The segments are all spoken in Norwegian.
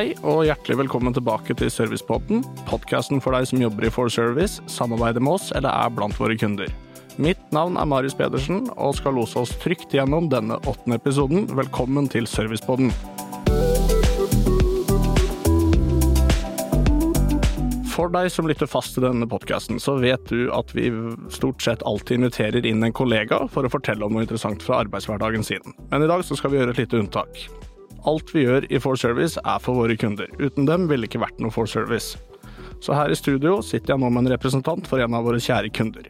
Hei og hjertelig velkommen tilbake til Servicepodden, podkasten for deg som jobber i For Service, samarbeider med oss eller er blant våre kunder. Mitt navn er Marius Pedersen og skal lose oss trygt gjennom denne åttende episoden. Velkommen til Servicepodden. For deg som lytter fast til denne podkasten, så vet du at vi stort sett alltid inviterer inn en kollega for å fortelle om noe interessant fra arbeidshverdagen sin. Men i dag så skal vi gjøre et lite unntak. Alt vi gjør i For Service er for våre kunder. Uten dem ville det ikke vært noe For Service. Så her i studio sitter jeg nå med en representant for en av våre kjære kunder.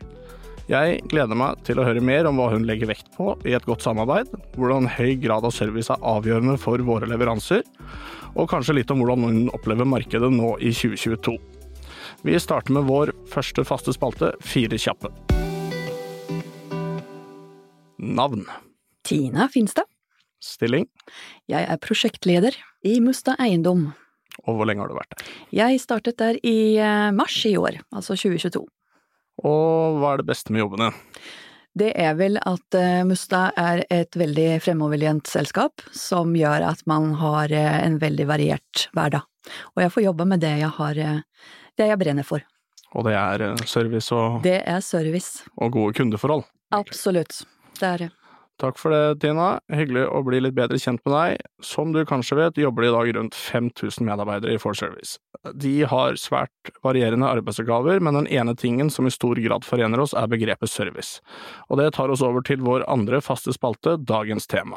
Jeg gleder meg til å høre mer om hva hun legger vekt på i et godt samarbeid, hvordan høy grad av service er avgjørende for våre leveranser, og kanskje litt om hvordan hun opplever markedet nå i 2022. Vi starter med vår første faste spalte, Fire kjappe. Navn. Tina Finstad. Stilling. Jeg er prosjektleder i Musta Eiendom. Og hvor lenge har du vært der? Jeg startet der i eh, mars i år, altså 2022. Og hva er det beste med jobbene? Det er vel at eh, Musta er et veldig fremoverlent selskap, som gjør at man har eh, en veldig variert hverdag. Og jeg får jobbe med det jeg har, det jeg brenner for. Og det er service og Det er service. Og gode kundeforhold? Absolutt. Det er det. Takk for det, Tina. Hyggelig å bli litt bedre kjent med deg. Som du kanskje vet, jobber det i dag rundt 5000 medarbeidere i ForService. De har svært varierende arbeidsoppgaver, men den ene tingen som i stor grad forener oss, er begrepet service. Og det tar oss over til vår andre faste spalte, dagens tema.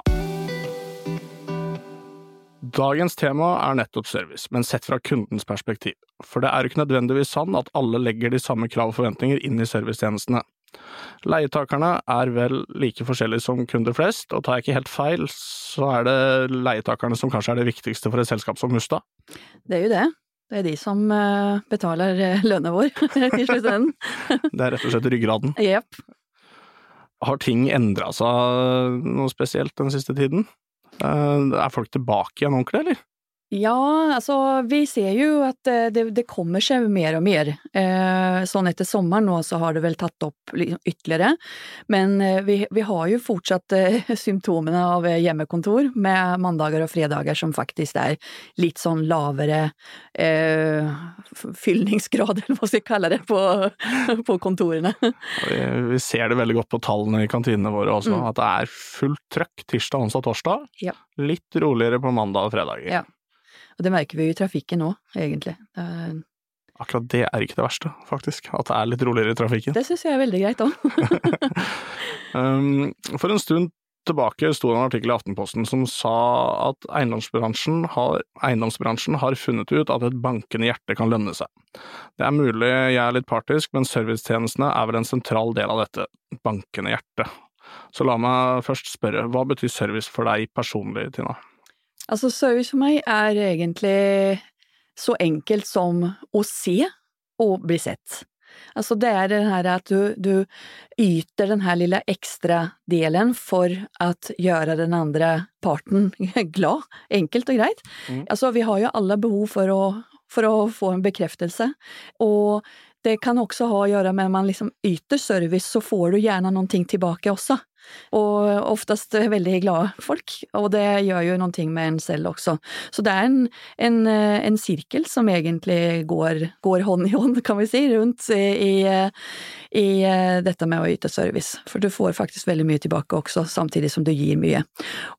Dagens tema er nettopp service, men sett fra kundens perspektiv. For det er jo ikke nødvendigvis sann at alle legger de samme krav og forventninger inn i servicetjenestene. Leietakerne er vel like forskjellige som kunder flest, og tar jeg ikke helt feil, så er det leietakerne som kanskje er det viktigste for et selskap som Musta? Det er jo det. Det er de som eh, betaler eh, lønna vår til slutten. det er rett og slett ryggraden? Jepp. Har ting endra seg noe spesielt den siste tiden? Eh, er folk tilbake igjen ordentlig, eller? Ja, altså vi ser jo at eh, det, det kommer seg mer og mer. Eh, sånn etter sommeren nå så har det vel tatt opp ytterligere. Men eh, vi, vi, har jo fortsatt eh, symptomene av eh, hjemmekontor med mandager og fredager som faktisk er litt sånn lavere eh, fyllningsgrad, eller hva skal vi kalle det, på, på kontorene. Vi, vi, ser det veldig godt på tallene i kantinene våre også, mm. at det er fullt trøkk tirsdag, onsdag, torsdag. Ja. Litt roligere på mandag og fredager. Ja. Og det merker vi jo i trafikken nå, egentlig. Er... Akkurat det er ikke det verste, faktisk. At det er litt roligere i trafikken. Det syns jeg er veldig greit òg. um, for en stund tilbake sto det en artikkel i Aftenposten som sa at eiendomsbransjen har, eiendomsbransjen har funnet ut at et bankende hjerte kan lønne seg. Det er mulig jeg er litt partisk, men servicetjenestene er vel en sentral del av dette bankende hjertet. Så la meg først spørre, hva betyr service for deg personlig, Tina? Altså, service for meg er egentlig så enkelt som å se og bli sett. Altså, det er det her at du, du yter den her lille ekstra delen for å gjøre den andre parten glad. Enkelt og greit. Mm. Altså, vi har jo alle behov for å, for å få en bekreftelse, og det kan også ha å gjøre med at man liksom yter service, så får du gjerne noe tilbake også. Og oftest veldig glade folk, og det gjør jo noen ting med en selv også. Så det er en, en, en sirkel som egentlig går, går, hånd i hånd, kan vi si, rundt i, i, dette med å yte service. For du får faktisk veldig mye tilbake også, samtidig som du gir mye.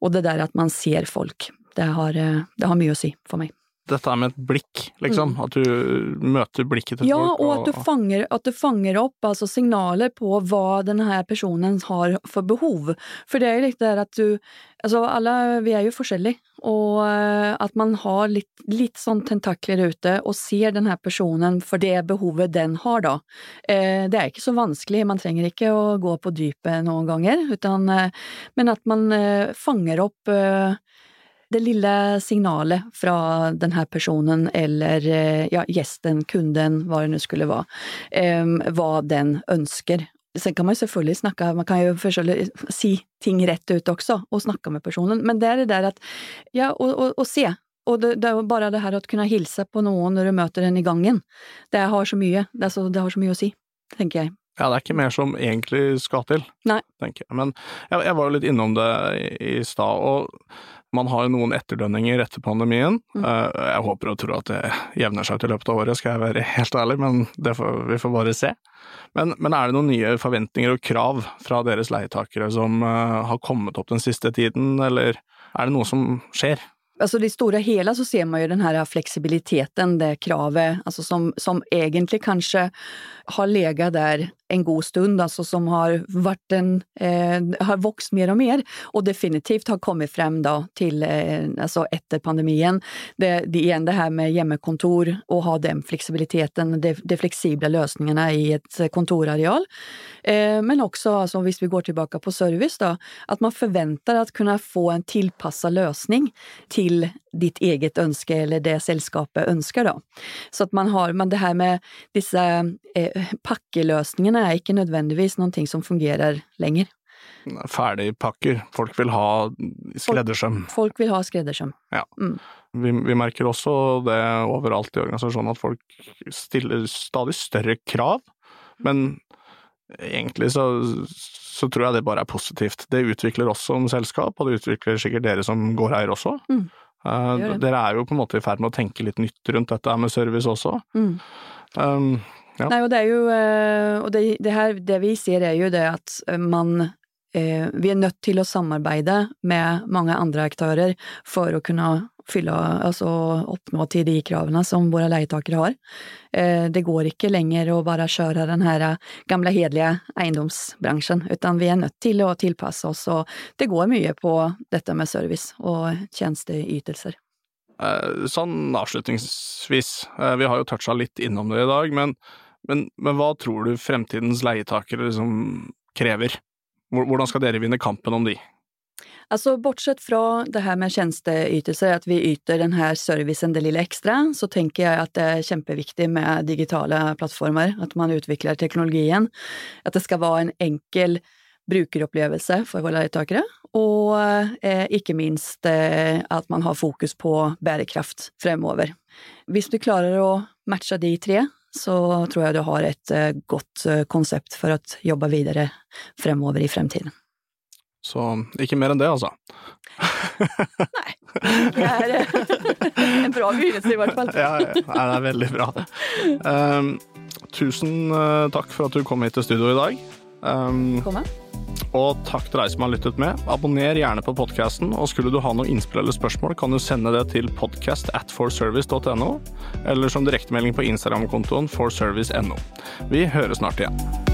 Og det der at man ser folk, det har, det har mye å si for meg dette er med et blikk, liksom. Mm. At du møter blikket til ja, folk. Ja, og at du, fanger, at du fanger opp altså signaler på hva denne personen har for behov. For det er jo litt det at du Altså, alle vi er jo forskjellige, og eh, at man har litt, litt sånn tentakler ute og ser denne personen for det behovet den har, da. Eh, det er ikke så vanskelig, man trenger ikke å gå på dypet noen ganger, utan, eh, men at man fanger opp det lille signalet fra denne personen eller eh, ja, gjesten, kunden, hva det nå skulle være, um, hva den ønsker. Sen kan man jo selvfølgelig snakke, man kan jo selvfølgelig si ting rett ut også, og snakke med personen, men det er det der at, ja, og se. Og det, det, er bare det her å kunne hilse på noen når du møter den i gangen. Det har så mye, det, så, det har så mye å si, tenker jeg. Ja, det er ikke mer som egentlig skal til, Nei. tenker jeg. Men jeg, jeg var jo litt innom det i, i stad, og Man har noen etterdønninger etter pandemien. Mm. Eh, Jeg håper og tror at det jevner seg ut i løpet av året, skal jeg være helt ærlig, men det får, vi får bare se. Men, men er det noen nye forventninger og krav fra deres leietakere som eh, har kommet opp den siste tiden, eller er det noe som skjer? Alltså det store hele så ser man jo den här flexibiliteten, det kravet, alltså som, som egentlig kanskje har legat där en god stund, altså, som har vært en, eh, har vokst mer og mer og definitivt har kommet frem da til, eh, altså etter pandemien. Det, det igjen det her med hjemmekontor og ha den fleksibiliteten, de, de fleksible løsningene i et kontorareal. Eh, men også, altså, hvis vi går tilbake på service, da, at man forventer å kunne få en tilpasset løsning til ditt eget ønske eller det selskapet ønsker. Da. Så at man har, man det her med disse eh, pakkeløsningene er ikke nødvendigvis noe som fungerer lenger. Ferdigpakker. Folk vil ha skreddersøm. Folk vil ha skreddersøm. Vi, vi merker også det overalt i organisasjonen at folk stiller stadig større krav, men egentlig så, så tror jeg det bare er positivt. Det utvikler oss som selskap, og det utvikler sikkert dere som gårdeier også. Mm. Eh, dere er jo på en måte i ferd med å tenke litt nytt rundt dette med service også. Mm. Um, Ja. Nei, og det er jo eh, Og det, det, her, det vi ser, er jo det at eh, man eh, Vi er nødt til å samarbeide med mange andre aktører for å kunne fylle, altså oppnå til de kravene som våre leietakere har. Det går ikke lenger å bare kjøre den her gamle, hederlige eiendomsbransjen, utan vi er nødt til å tilpasse oss, og det går mye på dette med service og tjenesteytelser. Sånn avslutningsvis, vi har jo toucha litt innom det i dag, men, men, men hva tror du fremtidens leietakere liksom krever? Hvordan skal dere vinne kampen om de? Altså, bortsett fra det her med tjenesteytelser, at vi yter denne servicen det lille ekstra, så tenker jeg at det er kjempeviktig med digitale plattformer, at man utvikler teknologien, at det skal være en enkel brukeropplevelse for våre leietakere, og eh, ikke minst eh, at man har fokus på bærekraft fremover. Hvis du klarer å matche de tre, så tror jeg du har et eh, godt eh, konsept for å jobbe videre fremover i fremtiden. Så ikke mer enn det, altså. Nei. Det er eh, en bra begynnelse, i hvert fall. Ja, ja, det er veldig bra. Um, tusen takk for at du kom hit til studio i dag. Um, Komme. Og takk til deg som har lyttet med. Abonner gjerne på podkasten, og skulle du ha noe innspill eller spørsmål, kan du sende det til podcast at forservice.no, eller som direktemelding på Instagram-kontoen forservice.no. Vi høres snart igjen.